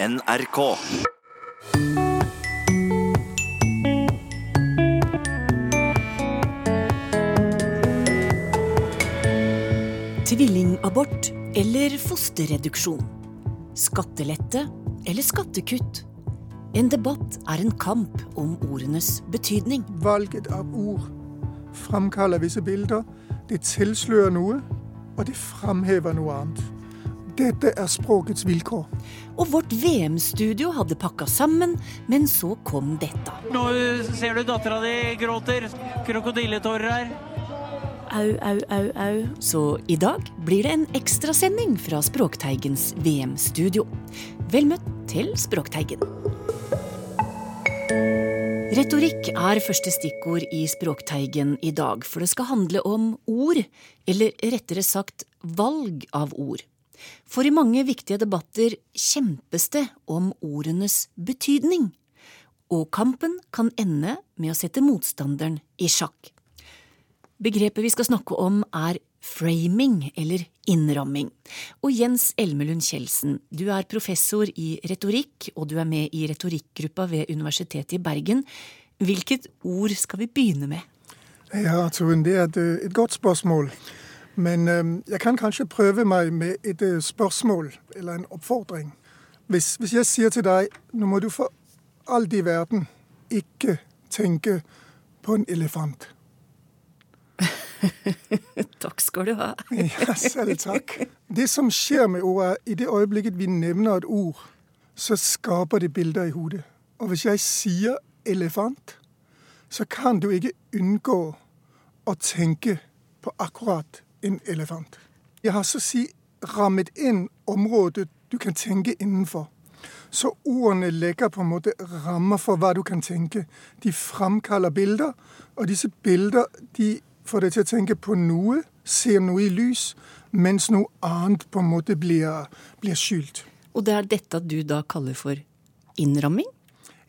NRK. Tvillingabort eller fosterreduksjon. Skattelette eller skattekutt. En debatt er en kamp om ordenes betydning. Valget av ord framkaller visse bilder. Det tilslører noe, og det framhever noe annet. Dette er språkets vilkår. Og vårt VM-studio hadde pakka sammen, men så kom dette. Nå ser du dattera di gråter. Krokodilletårer her. Au, au, au, au. Så i dag blir det en ekstrasending fra Språkteigens VM-studio. Vel møtt til Språkteigen. Retorikk er første stikkord i Språkteigen i dag, for det skal handle om ord, eller rettere sagt valg av ord. For i mange viktige debatter kjempes det om ordenes betydning, og kampen kan ende med å sette motstanderen i sjakk. Begrepet vi skal snakke om er framing, eller innramming. Og Jens Elmelund Kjeldsen, du er professor i retorikk, og du er med i retorikkgruppa ved Universitetet i Bergen. Hvilket ord skal vi begynne med? Ja, Torunn, det er et, et godt spørsmål. Men jeg kan kanskje prøve meg med et ø, spørsmål, eller en oppfordring. Hvis, hvis jeg sier til deg nå må du for alt i verden ikke tenke på en elefant. Takk skal du ha. Ja, selv takk. Det som skjer med ordet, er i det øyeblikket vi nevner et ord, så skaper det bilder i hodet. Og hvis jeg sier elefant, så kan du ikke unngå å tenke på akkurat en elefant. Jeg har så å si rammet inn området du kan tenke innenfor. Så ordene legger på en måte rammer for hva du kan tenke. De framkaller bilder, og disse bilder de får deg til å tenke på noe, ser noe i lys, mens noe annet på en måte blir, blir skjult. Og det er dette du da kaller for innramming?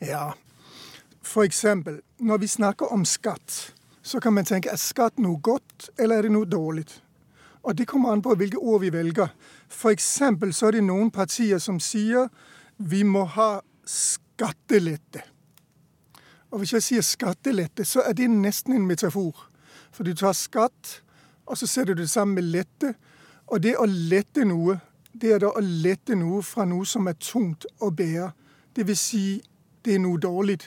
Ja, for eksempel, når vi snakker om skatt, så kan man tenke er skatt noe godt, eller er det noe dårlig? Og det kommer an på hvilke ord vi velger. Eksempel så er det noen partier som sier vi må ha skattelette. Og hvis jeg sier skattelette, så er det nesten en metafor. For du tar skatt, og så setter du det sammen med lette. Og det å lette noe, det er da å lette noe fra noe som er tungt å bære. Det vil si, det er noe dårlig.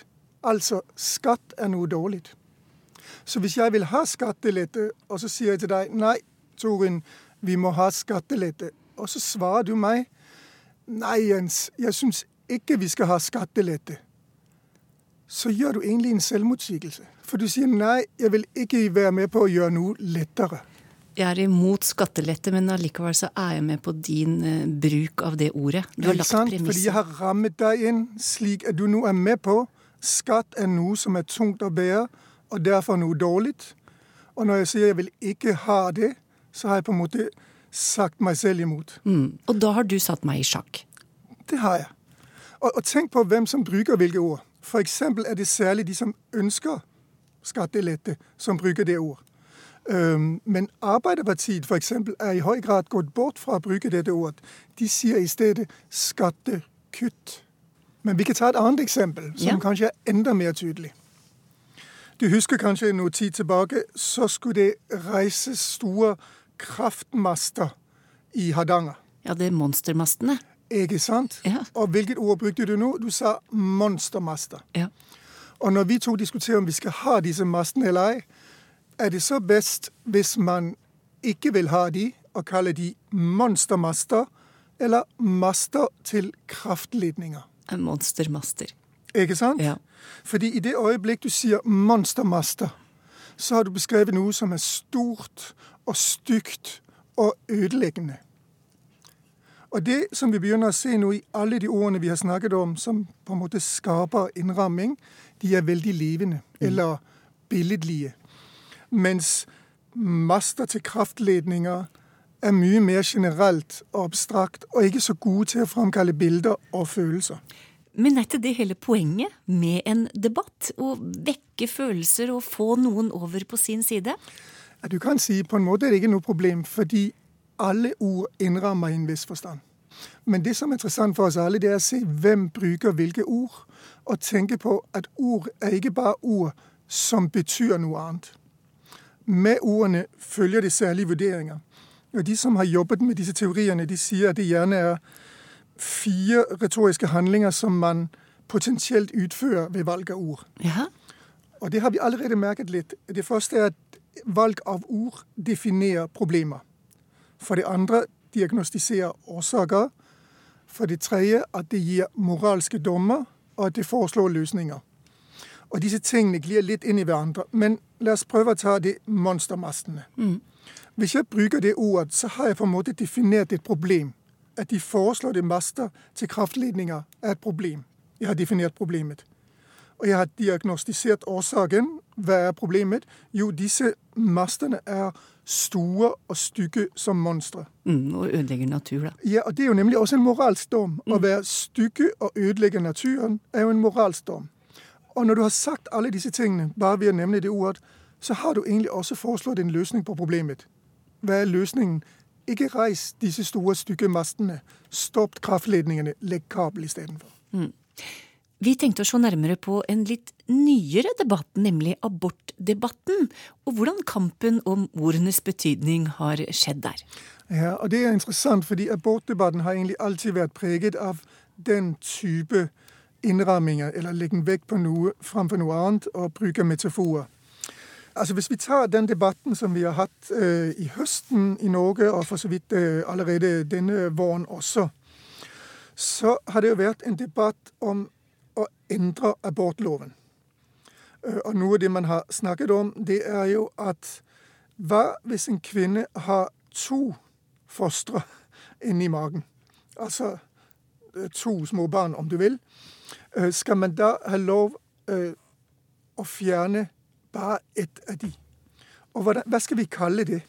Altså, skatt er noe dårlig. Så hvis jeg vil ha skattelette, og så sier jeg til deg nei, Torin, vi må ha skattelette, og så svarer du meg nei, Jens, jeg syns ikke vi skal ha skattelette, så gjør du egentlig en selvmotsigelse. For du sier nei, jeg vil ikke være med på å gjøre noe lettere. Jeg er imot skattelette, men allikevel så er jeg med på din eh, bruk av det ordet. Du har lagt sant? Fordi jeg har rammet deg inn slik at du nå er med på skatt er noe som er tungt å bære, og derfor noe dårlig. Og når jeg sier jeg vil ikke ha det, så har jeg på en måte sagt meg selv imot. Mm. Og da har du satt meg i sjakk. Det har jeg. Og, og tenk på hvem som bruker hvilke ord. Eksempel er det særlig de som ønsker skattelette, som bruker det ord. Um, men Arbeiderpartiet for eksempel, er i høy grad gått bort fra å bruke dette ordet. De sier i stedet skattekutt. Men vi kan ta et annet eksempel, som Ja. kanskje er enda mer tydelig. Du husker kanskje noe tid tilbake, så skulle det reises store kraftmaster i Hardanger. Ja, det er monstermastene. Ikke sant? Ja. Og hvilket ord brukte du nå? Du sa monstermaster. Ja. Og når vi to diskuterer om vi skal ha disse mastene eller ei, er det så best hvis man ikke vil ha de, og kaller de monstermaster, eller master til kraftledninger. En monstermaster. Ikke sant? Ja. Fordi i det øyeblikk du sier monstermaster, så har du beskrevet noe som er stort og stygt og ødeleggende. Og det som vi begynner å se nå i alle de ordene vi har snakket om, som på en måte skaper innramming, de er veldig levende, eller billedlige. Mens master til kraftledninger er mye mer generelt og abstrakt, og ikke så gode til å framkalle bilder og følelser. Men er ikke det hele poenget med en debatt? Å vekke følelser og få noen over på sin side? Ja, Du kan si på en måte er det ikke noe problem, fordi alle ord innrammer i en viss forstand. Men det som er interessant for oss alle, det er å se hvem bruker hvilke ord, og tenke på at ord er ikke bare ord som betyr noe annet. Med ordene følger det særlige vurderinger. Og De som har jobbet med disse teoriene, de sier at det gjerne er fire retoriske handlinger som man potensielt utfører ved valg av ord. Ja. Og det har vi allerede merket litt. Det første er at valg av ord definerer problemer. For det andre diagnostiserer årsaker. For det tredje at det gir moralske dommer, og at det foreslår løsninger. Og disse tingene glir litt inn i hverandre. Men la oss prøve å ta de monstermastene. Mm. Hvis jeg bruker det ordet, så har jeg på en måte definert et problem. At de foreslåtte master til kraftledninger er et problem. Jeg har definert problemet. Og jeg har diagnostisert årsaken. Hva er problemet? Jo, disse mastene er store og stygge som monstre. Mm, og ødelegger natur, da. Ja, og det er jo nemlig også en moralsk dom. Å være stygge og ødelegge naturen er jo en moralsk dom. Og når du har sagt alle disse tingene bare ved å nevne det ordet, så har du egentlig også foreslått en løsning på problemet. Hva er løsningen? Ikke reis disse store, stygge mastene. Stopp kraftledningene. Legg kabel istedenfor. Vi tenkte å se nærmere på en litt nyere debatt, nemlig abortdebatten, og hvordan kampen om ordenes betydning har skjedd der. Ja, og Det er interessant, fordi abortdebatten har egentlig alltid vært preget av den type innramminger, eller legge vekt på noe framfor noe annet, og bruke metaforer. Altså Hvis vi tar den debatten som vi har hatt eh, i høsten i Norge, og for så vidt eh, allerede denne våren også, så har det jo vært en debatt om å endre abortloven. Eh, Og noe av det man har snakket om, det er jo at hva hvis en kvinne har to fostre inni magen? Altså eh, to små barn, om du vil. Eh, Skal man da ha lov eh, å fjerne bare ett av de? Og hvordan, hva skal vi kalle det?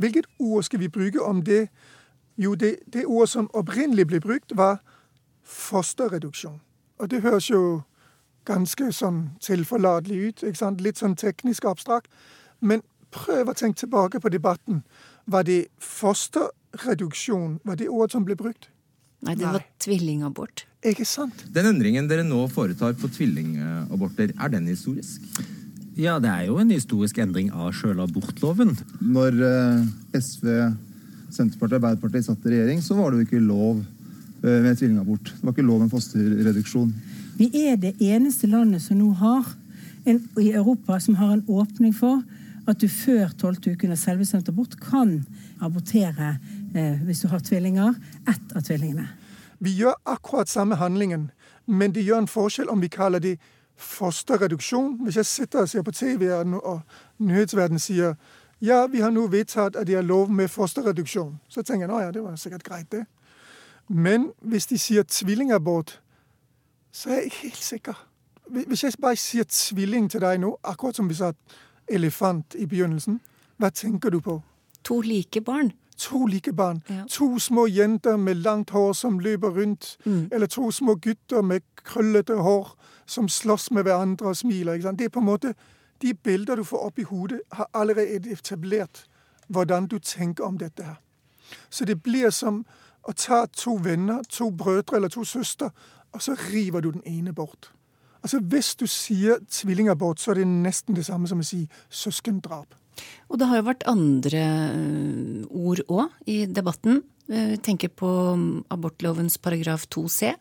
Hvilket ord skal vi bruke om det? Jo, det, det ordet som opprinnelig ble brukt, var fosterreduksjon. Og det høres jo ganske sånn tilforlatelig ut. ikke sant? Litt sånn teknisk abstrakt. Men prøv å tenke tilbake på debatten. Var det fosterreduksjon var det ordet som ble brukt? Nei, det Nei. var tvillingabort. Ikke sant? Den endringen dere nå foretar på tvillingaborter, er den historisk? Ja, det er jo en historisk endring av sjøl abortloven. Når eh, SV, Senterpartiet og Arbeiderpartiet satt i regjering, så var det jo ikke lov eh, med tvillingabort. Det var ikke lov med fosterreduksjon. Vi er det eneste landet som nå har en, i Europa som har en åpning for at du før tolvte uken av selvbestemt abort kan abortere eh, hvis du har tvillinger, ett av tvillingene. Vi gjør akkurat samme handlingen, men det gjør en forskjell om vi kaller det fosterreduksjon. Hvis jeg sitter og ser på TV og nyhetsverdenen sier ja, vi har nå vedtatt at de har lov med fosterreduksjon, så tenker jeg nå ja, det var sikkert greit, det. Men hvis de sier tvillingabort, så er jeg ikke helt sikker. Hvis jeg bare sier tvilling til deg nå, akkurat som vi sa elefant i begynnelsen, hva tenker du på? To like barn. To like barn. Ja. To små jenter med langt hår som løper rundt. Eller to små gutter med krøllete hår som slåss med hverandre og smiler. Det er på en måte, De bilder du får opp i hodet, har allerede etablert hvordan du tenker om dette her. Så det blir som å ta to venner, to brødre eller to søstre, og så river du den ene bort. Altså Hvis du sier tvillingabort, så er det nesten det samme som å si søskendrap. Og det har jo vært andre øh, ord òg i debatten. Vi tenker på mm, abortlovens paragraf 2c.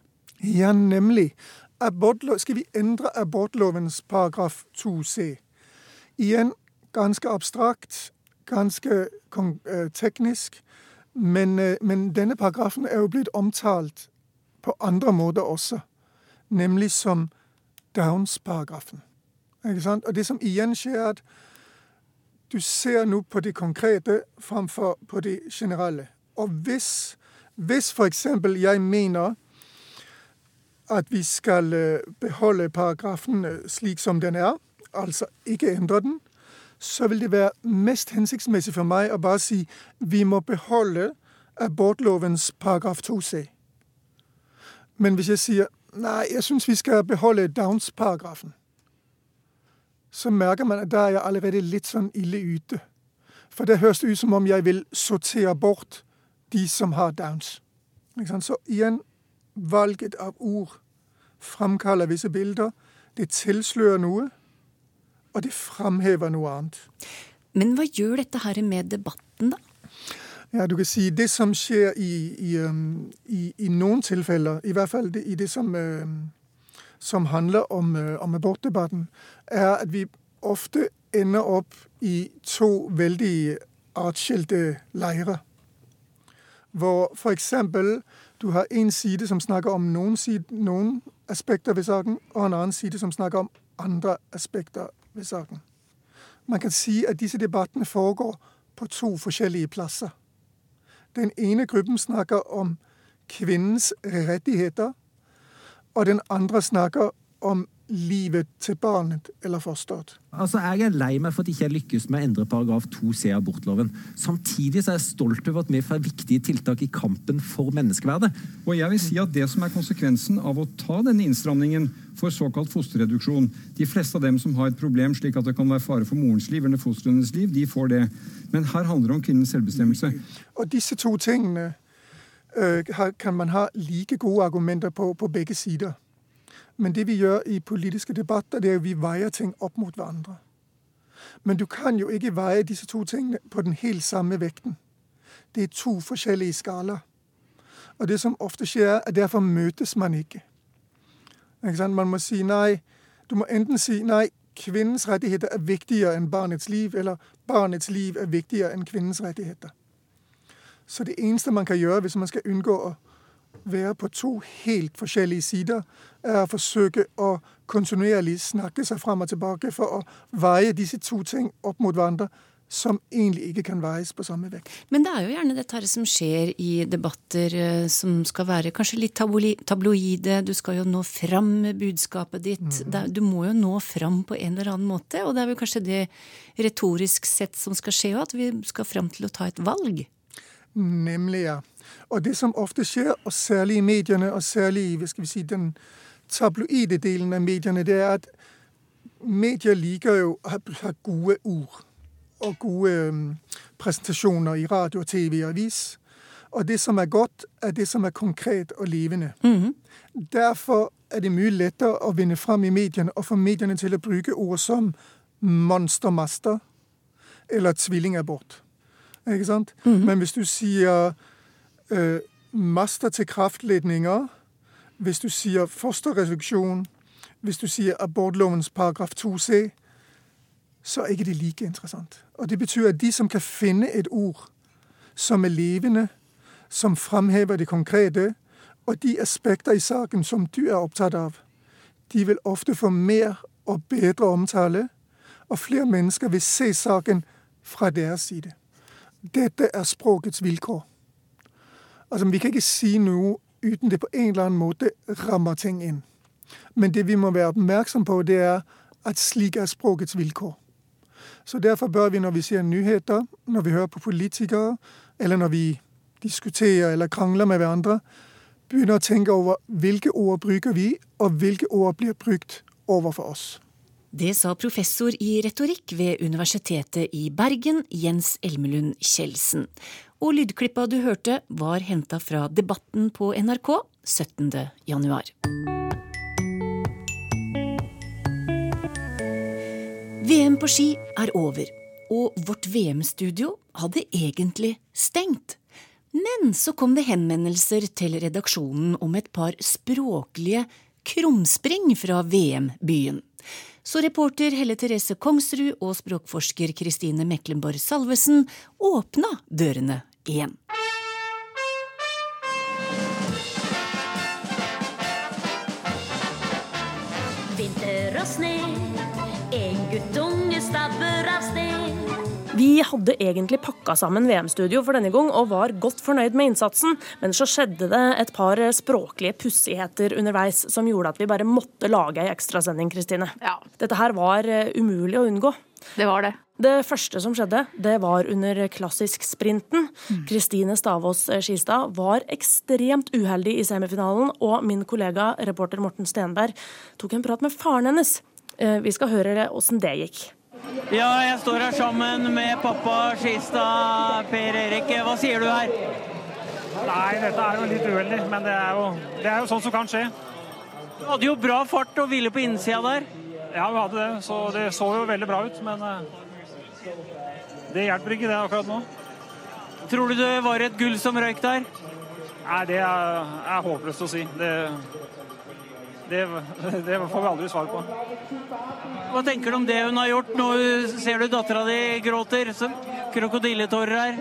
Ja, nemlig. Abortlov, skal vi endre abortlovens paragraf 2c? Igjen ganske abstrakt, ganske eh, teknisk. Men, eh, men denne paragrafen er jo blitt omtalt på andre måter også. Nemlig som Downs-paragrafen. Ikke sant? Og det som igjen skjer, er at du ser nå på det konkrete framfor på det generelle. Og hvis, hvis eksempel jeg mener at vi skal eh, beholde paragrafen eh, slik som den er, altså ikke endre den, så vil det være mest hensiktsmessig for meg å bare si vi må beholde abortlovens paragraf 2c. Men hvis jeg sier nei, jeg syns vi skal beholde Downs-paragrafen, så merker man at da er jeg allerede litt sånn ille ute. For det høres ut som om jeg vil sortere bort de som har Downs. Så igjen, valget av ord framkaller visse bilder. Det tilslører noe, og det framhever noe annet. Men hva gjør dette her med debatten, da? Ja, du kan si Det som skjer i, i, i, i noen tilfeller, i hvert fall det, i det som, um, som handler om, uh, om, abortdebatten, er at vi ofte ender opp i to veldig atskilte leirer. Hvor f.eks. du har en side som snakker om noen, side, noen aspekter ved saken, og en annen side som snakker om andre aspekter ved saken. Man kan si at disse debattene foregår på to forskjellige plasser. Den ene gruppen snakker om kvinnens rettigheter, og den andre snakker om livet til barnet eller fosteret. Altså, Jeg er lei meg for at jeg ikke lykkes med å endre paragraf 2c i abortloven. Samtidig så er jeg stolt over at vi får viktige tiltak i kampen for menneskeverdet. Og jeg vil si at Det som er konsekvensen av å ta denne innstramningen for såkalt fosterreduksjon De fleste av dem som har et problem slik at det kan være fare for morens liv eller fostrenes liv, de får det. Men her handler det om kvinnens selvbestemmelse. Og disse to tingene kan man ha like gode argumenter på på begge sider. Men det vi gjør i politiske debatter, det er at vi veier ting opp mot hverandre. Men du kan jo ikke veie disse to tingene på den helt samme vekten. Det er to forskjellige skalaer. Og det som ofte skjer, er at derfor møtes man ikke man må si nei. Du må enten si nei, kvinnens rettigheter er viktigere enn barnets liv, eller barnets liv er viktigere enn kvinnens rettigheter. Så det eneste man kan gjøre hvis man skal unngå å være på to helt forskjellige sider, er å forsøke å kontinuerlig snakke seg frem og tilbake for å veie disse to ting opp mot hverandre som egentlig ikke kan veies på samme vekt. Men det er jo gjerne dette her som skjer i debatter eh, som skal være kanskje litt tabloide. Du skal jo nå fram med budskapet ditt. Mm. Du må jo nå fram på en eller annen måte. Og det er vel kanskje det retorisk sett som skal skje òg, at vi skal fram til å ta et valg? Nemlig, ja. Og det som ofte skjer, og særlig i mediene, og særlig i skal vi si, den tabloide delen av mediene, det er at medier liker jo å ha gode ord og gode presentasjoner i radio, TV og avis. Og det som er godt, er det som er konkret og levende. Mm -hmm. Derfor er det mye lettere å vinne fram i mediene og få mediene til å bruke ord som monstermaster eller tvillingabort. Ikke sant? Mm -hmm. Men hvis du sier eh, master til kraftledninger, hvis du sier fosterreduksjon, hvis du sier abortlovens paragraf 2c, så er ikke det like interessant. Og det betyr at de som kan finne et ord som er levende, som framhever det konkrete, og de aspekter i saken som du er opptatt av, de vil ofte få mer og bedre omtale, og flere mennesker vil se saken fra deres side. Dette er språkets vilkår. Altså, Vi kan ikke si noe uten det på en eller annen måte rammer ting inn. Men det vi må være oppmerksom på, det er at slik er språkets vilkår. Så derfor bør vi når vi ser nyheter, når vi hører på politikere, eller når vi diskuterer eller krangler med hverandre, begynne å tenke over hvilke ord bruker vi, og hvilke ord blir brukt overfor oss. Det sa professor i retorikk ved Universitetet i Bergen, Jens Elmelund Kjeldsen. Og lydklippa du hørte, var henta fra Debatten på NRK 17. januar. VM på ski er over, og vårt VM-studio hadde egentlig stengt. Men så kom det henvendelser til redaksjonen om et par språklige krumspring fra VM-byen. Så reporter Helle Therese Kongsrud og språkforsker Kristine Meklenborg Salvesen åpna dørene igjen. Vi hadde egentlig pakka sammen VM-studio for denne gang og var godt fornøyd med innsatsen, men så skjedde det et par språklige pussigheter underveis som gjorde at vi bare måtte lage ei ekstrasending, Kristine. Ja. Dette her var eh, umulig å unngå. Det var det. Det første som skjedde, det var under klassisk-sprinten. Mm. Kristine mm. Stavås eh, Skistad var ekstremt uheldig i semifinalen, og min kollega reporter Morten Stenberg tok en prat med faren hennes. Eh, vi skal høre åssen det gikk. Ja, jeg står her sammen med pappa Skistad, Per Erik. Hva sier du her? Nei, dette er jo litt uheldig, men det er jo, det er jo sånn som kan skje. Du hadde jo bra fart og hvile på innsida der. Ja, vi hadde det, så det så jo veldig bra ut, men eh, det hjelper ikke det akkurat nå. Tror du det var et gull som røyk der? Nei, det er, er håpløst å si. Det, det, det, får vi aldri svar på. Hva tenker du om det hun har gjort? Nå ser du dattera di gråter. Krokodilletårer her.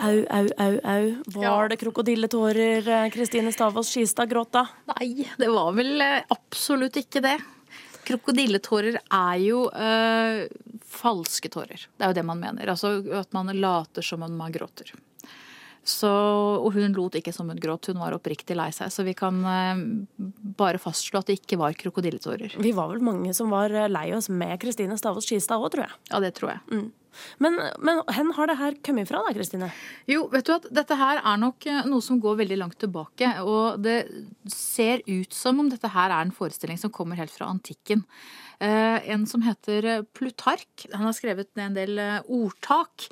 Au, au, au, au. Var ja. det krokodilletårer Kristine Stavås Skistad gråt da? Nei, det var vel eh, absolutt ikke det. Krokodilletårer er jo øh, falske tårer. Det er jo det man mener. Altså at man later som om man gråter. Så, og hun lot ikke som hun gråt, hun var oppriktig lei seg. Så vi kan uh, bare fastslå at det ikke var krokodilletårer. Vi var vel mange som var lei oss med Kristine Stavås Skistad òg, tror jeg. Ja, det tror jeg. Mm. Men, men hen har det her kommet fra da, Kristine? Jo, vet du at dette her er nok eh, noe som går veldig langt tilbake. Og det ser ut som om dette her er en forestilling som kommer helt fra antikken. Eh, en som heter Plutark. Han har skrevet ned en del eh, ordtak.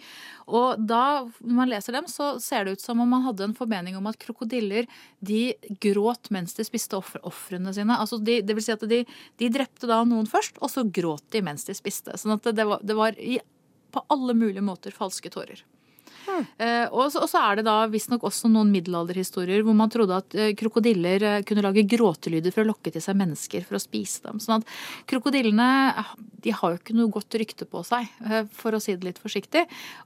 Og da, når man leser dem, så ser det ut som om man hadde en formening om at krokodiller de gråt mens de spiste ofrene sine. Altså de, det vil si at de, de, drepte da noen først, og så gråt de mens de spiste. Sånn at det var, det var i, på alle mulige måter falske tårer. Mm. Og, så, og, så, er det da visstnok også noen middelalderhistorier hvor man trodde at eh, krokodiller eh, kunne lage gråtelyder for å lokke til seg mennesker for å spise dem. Sånn at krokodillene de har jo ikke noe godt rykte på seg, for å si det litt forsiktig.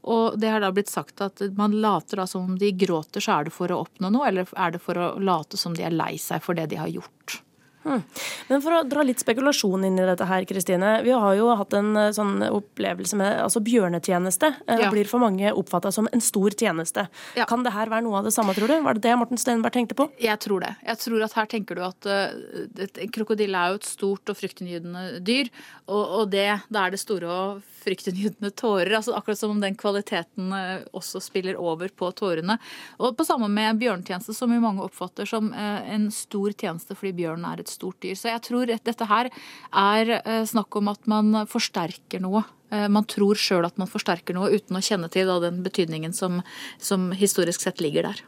Og det har da blitt sagt at man later da som om de gråter, så er det for å oppnå noe, eller er det for å late som de er lei seg for det de har gjort. Hmm. Men for å dra litt spekulasjon inn i dette her, Kristine. Vi har jo hatt en eh, sånn opplevelse med altså bjørnetjeneste. Eh, ja. blir for mange oppfatta som en stor tjeneste. Ja. Kan det her være noe av det samme, tror du? Var det det Morten Stenberg tenkte på? Jeg tror det. Jeg tror at her tenker du at uh, krokodille er jo et stort og fryktinngytende dyr. Og, og det, da er det store og fryktinngytende tårer. altså Akkurat som om den kvaliteten uh, også spiller over på tårene. Og på samme med bjørnetjeneste, som jo mange oppfatter som uh, en stor tjeneste fordi bjørnen er et stort dyr. Så jeg tror dette her er eh, snakk om at man forsterker noe. Eh, man tror sjøl at man forsterker noe uten å kjenne til den betydningen som, som historisk sett ligger der.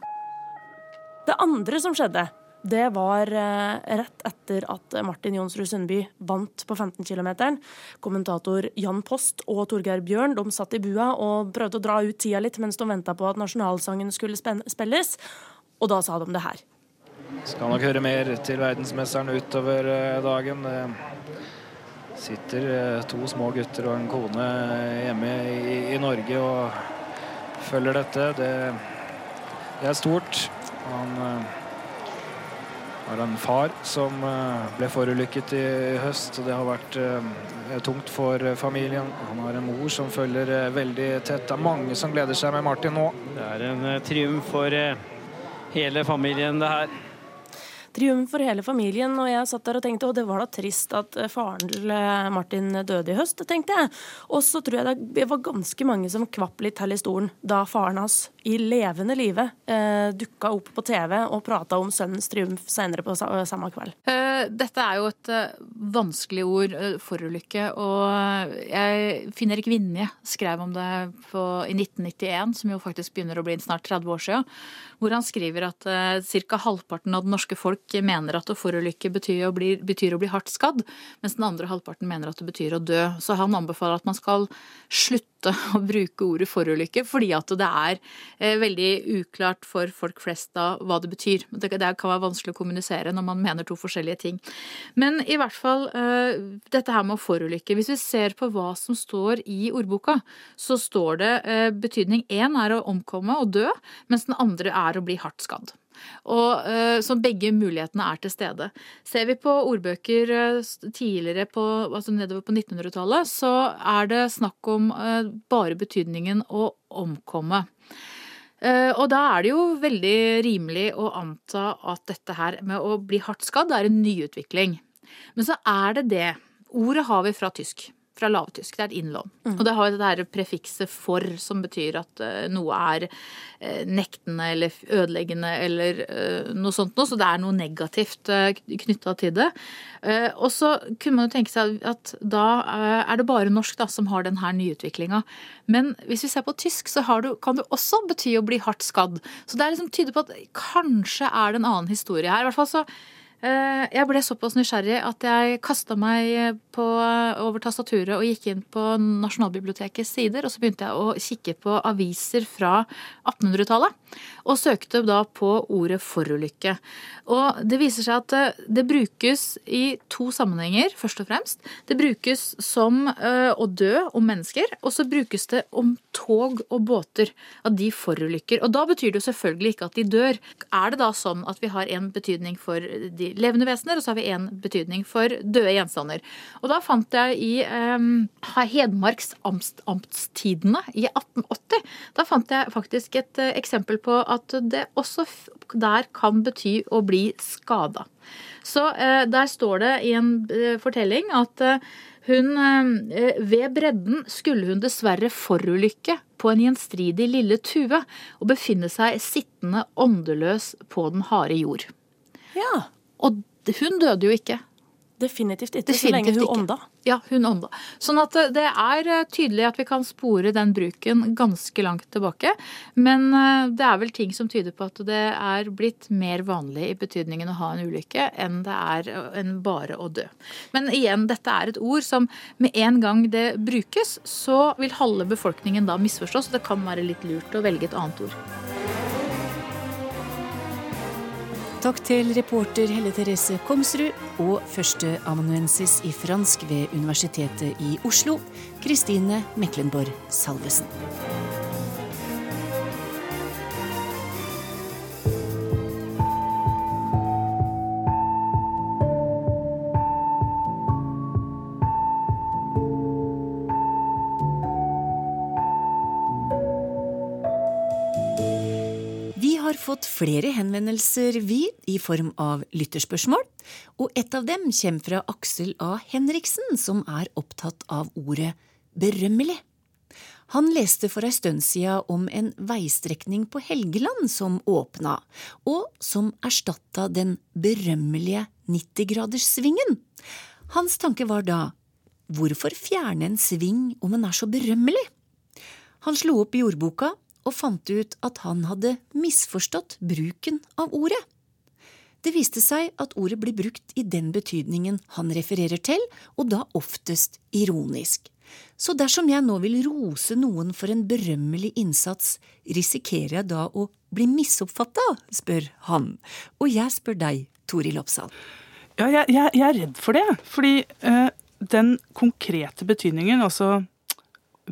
Det andre som skjedde, det var eh, rett etter at Martin Jonsrud Sundby vant på 15 km. Kommentator Jan Post og Torgeir Bjørn de satt i bua og prøvde å dra ut tida litt mens de venta på at nasjonalsangen skulle spilles, og da sa de det her. Skal nok høre mer til verdensmesteren utover eh, dagen. Det sitter eh, to små gutter og en kone hjemme i, i Norge og følger dette. Det, det er stort. Han har en far som uh, ble forulykket i høst, og det har vært uh, tungt for familien. Han har en mor som følger veldig tett. Det er mange som gleder seg med Martin nå. Det er en triumf for hele familien, det her triumf for hele familien. Og jeg satt der og tenkte og det var da trist at eh, faren til eh, Martin døde i høst, tenkte jeg. Og så tror jeg det var ganske mange som kvapp litt her i stolen da faren hans i levende live eh, dukka opp på TV og prata om sønnens triumf senere på samme kveld. Eh, dette er jo et vanskelig ord, forulykke, og jeg finner ikke Vinje skrev om det på, i 1991, som jo faktisk begynner å bli snart 30 år siden, hvor han skriver at uh, ca. halvparten av det norske folk mener at å forulykke betyr, betyr, å bli hardt skadd, mens den andre halvparten mener at det betyr å dø. Så han anbefaler at man skal slutte å bruke ordet forulykke, fordi at det er eh, veldig uklart for folk flest da hva det betyr. Det, kan være vanskelig å kommunisere når man mener to forskjellige ting. Men i hvert fall eh, dette her med å forulykke. Hvis vi ser på hva som står i ordboka, så står det eh, betydning én er å omkomme og dø, mens den andre er å bli hardt skadd. Og uh, Så begge mulighetene er til stede. Ser vi på ordbøker uh, tidligere på, altså nedover på 1900-tallet, så er det snakk om uh, bare betydningen å omkomme. Og da er det jo veldig rimelig å anta at dette her med å bli hardt skadd er en nyutvikling. Men så er det det. Ordet har vi fra tysk. Fra lavtysk. Det er et innlån. Og det har jo det der prefikset 'for', som betyr at uh, noe er uh, nektende eller ødeleggende eller uh, noe sånt noe. Så det er noe negativt knytta til det. og så kunne man jo tenke seg at da er det bare norsk da, som har den her nyutviklinga. Men hvis vi ser på tysk, så du, kan det også bety å bli hardt skadd. Så det er liksom tyder på at kanskje er det en annen historie her. I hvert fall så jeg ble såpass nysgjerrig at jeg kasta meg på, over tastaturet og gikk inn på Nasjonalbibliotekets sider. Og så begynte jeg å kikke på aviser fra 1800-tallet. Og søkte da på ordet forulykke. Og det viser seg at eh, det brukes i to sammenhenger, først og fremst. Det brukes som eh, å dø om mennesker, og så brukes det om tog og båter. At de forulykker. Og da betyr det jo selvfølgelig ikke at de dør. Er det da sånn at vi har en betydning for de levende vesener, og så har vi én betydning for døde gjenstander. Og da fant jeg i eh, Hedmarks amtstidene i 1880 da fant jeg faktisk et eh, eksempel på at det også der kan bety å bli skada. Så eh, der står det i en eh, fortelling at eh, hun Ved bredden skulle hun dessverre forulykke på en gjenstridig lille tue og befinne seg sittende åndeløs på den harde jord. Ja. Og hun døde jo ikke. Definitivt ikke, så lenge hun ånda. Ja, hun ånda. Sånn at eh, det er eh, tydelig at vi kan spore den bruken ganske langt tilbake. Men eh, det er vel ting som tyder på at det er blitt mer vanlig i betydningen å ha en ulykke enn det er enn bare å dø. Men igjen, dette er et ord som med en gang det brukes, så vil halve befolkningen da misforstås. Det kan være litt lurt å velge et annet ord. Takk til reporter Helle Therese Komsrud og førsteamanuensis i fransk ved Universitetet i Oslo, Kristine Meklenborg Salvesen. Fått flere henvendelser, vi, i form av lytterspørsmål, og et av dem kommer fra Aksel A. Henriksen, som er opptatt av ordet berømmelig. Han leste for ei stund sia om en veistrekning på Helgeland som åpna, og som erstatta den berømmelige 90-graderssvingen. Hans tanke var da hvorfor fjerne en sving om en er så berømmelig? Han slo opp i ordboka og fant ut at han hadde misforstått bruken av ordet. Det viste seg at ordet blir brukt i den betydningen han refererer til, og da oftest ironisk. Så dersom jeg nå vil rose noen for en berømmelig innsats, risikerer jeg da å bli misoppfatta, spør han. Og jeg spør deg, Toril Oppsal. Ja, jeg, jeg, jeg, er redd for det. Fordi øh, den konkrete betydningen, altså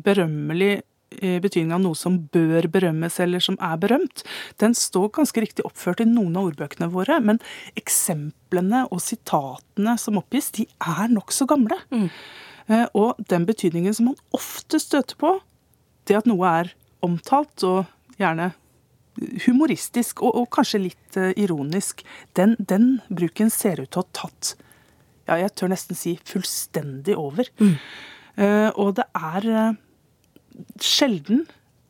berømmelig betydningen av noe som bør berømmes eller som er berømt, den står ganske riktig oppført i noen av ordbøkene våre. Men eksemplene og sitatene som oppgis, de er nokså gamle. Mm. Eh, og den betydningen som man ofte støter på, det at noe er omtalt og gjerne humoristisk og, og kanskje litt uh, ironisk, den, den, bruken ser ut til å ha tatt ja, jeg tør nesten si fullstendig over. Mm. Uh, og det er sjelden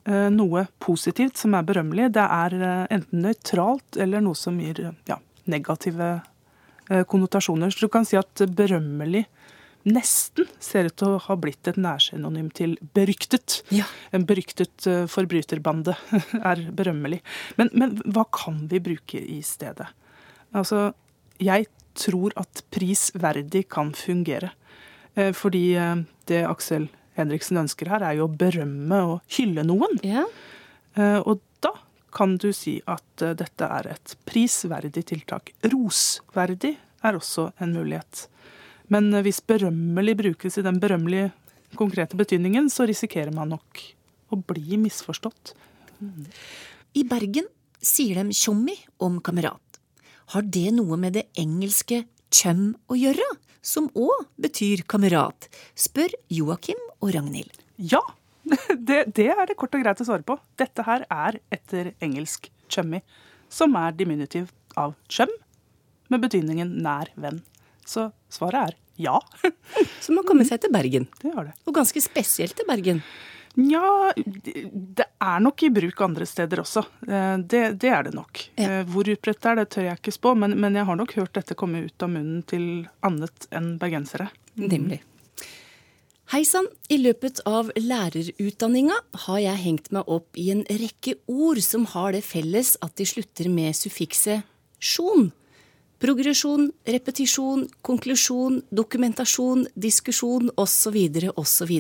eh, noe positivt som er berømmelig. Det er eh, enten nøytralt eller noe som gir ja, negative eh, konnotasjoner. Så du kan si at berømmelig nesten ser ut til å ha blitt et nærsynonym til beryktet. Ja. En beryktet forbryterbande er berømmelig. Men, men, hva kan vi bruke i stedet? Altså, jeg tror at prisverdig kan fungere. Fordi det Aksel Henriksen ønsker her, er jo å berømme og hylle noen. Ja. Eh, og da kan du si at eh, dette er et prisverdig tiltak. Rosverdig er også en mulighet. Men eh, hvis berømmelig brukes i den berømmelige konkrete betydningen, så risikerer man nok å bli misforstått. Mm. I Bergen sier de tjommi om kamerat. Har det noe med det engelske chum å gjøre? Som òg betyr kamerat, spør Joakim og Ragnhild. Ja, det, det, er det kort og greit å svare på. Dette her er etter engelsk chummy, som er diminutiv av chum, med betydningen nær venn. Så svaret er ja. Så man kommer seg til Bergen. Det har det. Og ganske spesielt til Bergen. Nja, det er nok i bruk andre steder også. Eh, det, det er det nok. Ja. Eh, hvor utbredt det er, det tør jeg ikke spå, men, men, jeg har nok hørt dette komme ut av munnen til annet enn bergensere. Nemlig. Hei sann, i løpet av lærerutdanninga har jeg hengt meg opp i en rekke ord som har det felles at de slutter med suffikset sjon. Progresjon, repetisjon, konklusjon, dokumentasjon, diskusjon osv. osv.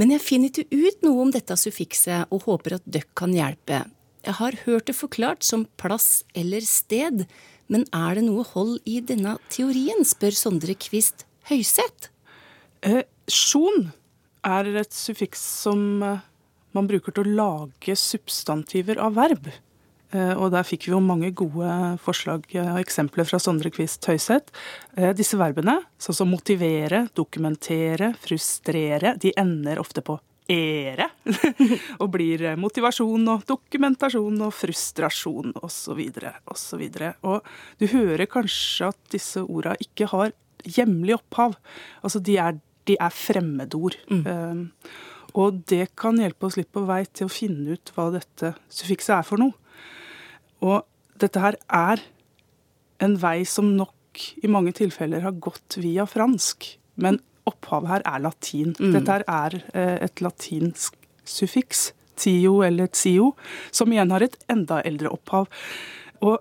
Men jeg finner ikke ut noe om dette suffikset og håper at døkk kan hjelpe. Jeg har hørt det forklart som plass eller sted, men er det noe hold i denne teorien, spør Sondre Kvist Høyseth. Eh, sjon er et suffiks som eh, man bruker til å lage substantiver av verb. Eh, og der fikk vi jo mange gode forslag og eksempler fra Sondre Kvist Høyseth. Eh, disse verbene, sånn som motivere, dokumentere, frustrere, de ender ofte på ere. og blir motivasjon og dokumentasjon og frustrasjon osv. osv. Og du hører kanskje at disse orda ikke har hjemlig opphav. Altså de er, de er fremmedord. Mm. Um, og det kan hjelpe oss litt på vei til å finne ut hva dette suffikset er for noe. Og dette her er en vei som nok i mange tilfeller har gått via fransk. Men opphavet her er latin. Mm. Dette her er eh, et latinsk suffiks, tio eller tio, som igjen har et enda eldre opphav. Og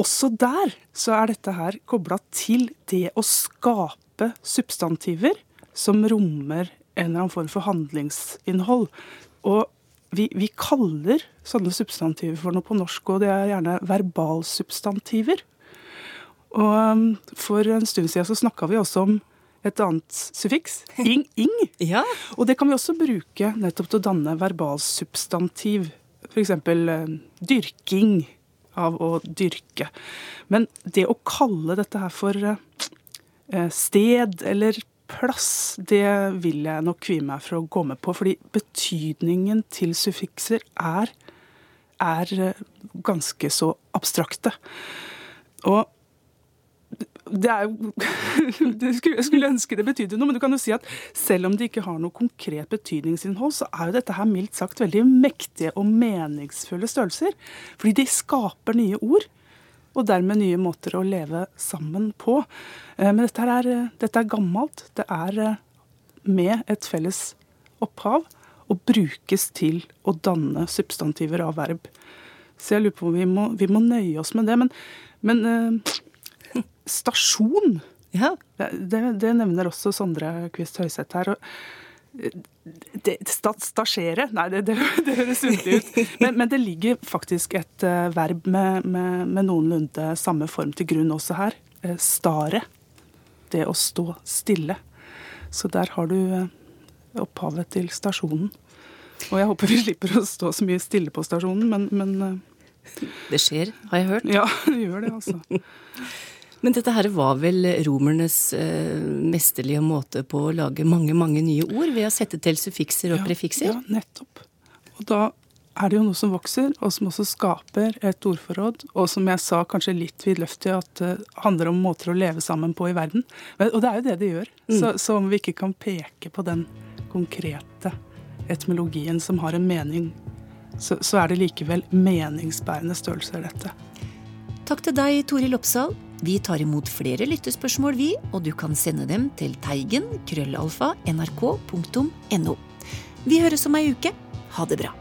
også der så er dette her kobla til det å skape substantiver som rommer en eller annen form for handlingsinnhold. Og vi, vi, kaller sånne substantiver for noe på norsk, og det er gjerne verbalsubstantiver. Og um, For en stund siden så snakka vi også om et annet suffiks, ing. ing. ja. Og det kan vi også bruke nettopp til å danne verbalsubstantiv. F.eks. Uh, dyrking av å dyrke. Men det å kalle dette her for uh, sted eller plass, det vil jeg nok kvie meg for å gå med på. Fordi betydningen til suffikser er, er eh, ganske så abstrakte. Og det er jo Jeg skulle ønske det betydde noe, men du kan jo si at selv om det ikke har noe konkret betydningsinnhold, så er jo dette her mildt sagt veldig mektige og meningsfulle størrelser. Fordi de skaper nye ord og dermed nye måter å leve sammen på. Eh, men dette er, eh, dette er gammelt. Det er eh, med et felles opphav og brukes til å danne substantiver av verb. Så jeg lurer på om vi må, vi må nøye oss med det. Men, men stasjon, ja. det, det, nevner også Sondre Kvist Høiseth her. og stasjere? Nei, det, det, det høres underlig ut. Men, men, det ligger faktisk et uh, verb med, med, med, noenlunde samme form til grunn også her. Uh, stare. Det å stå stille. Så der har du uh, opphavet til stasjonen. Og jeg håper vi slipper å stå så mye stille på stasjonen, men, men Det skjer, har jeg hørt. Ja, det gjør det, altså. Men dette her var vel romernes eh, mesterlige måte på å lage mange, mange nye ord ved å sette til suffikser og ja, prefikser? Ja, nettopp. Og da er det jo noe som vokser, og som også skaper et ordforråd. Og som jeg sa, kanskje litt vidløftig, at det handler om måter å leve sammen på i verden. Og det er jo det det gjør. Mm. Så, så om vi ikke kan peke på den konkrete etymologien som har en mening, så, så er det likevel meningsbærende størrelser, dette. Takk til deg, Toril Oppsal. Vi tar imot flere lyttespørsmål, vi, og du kan sende dem til teigen krøllalfa nrk.no. Vi høres om ei uke. Ha det bra.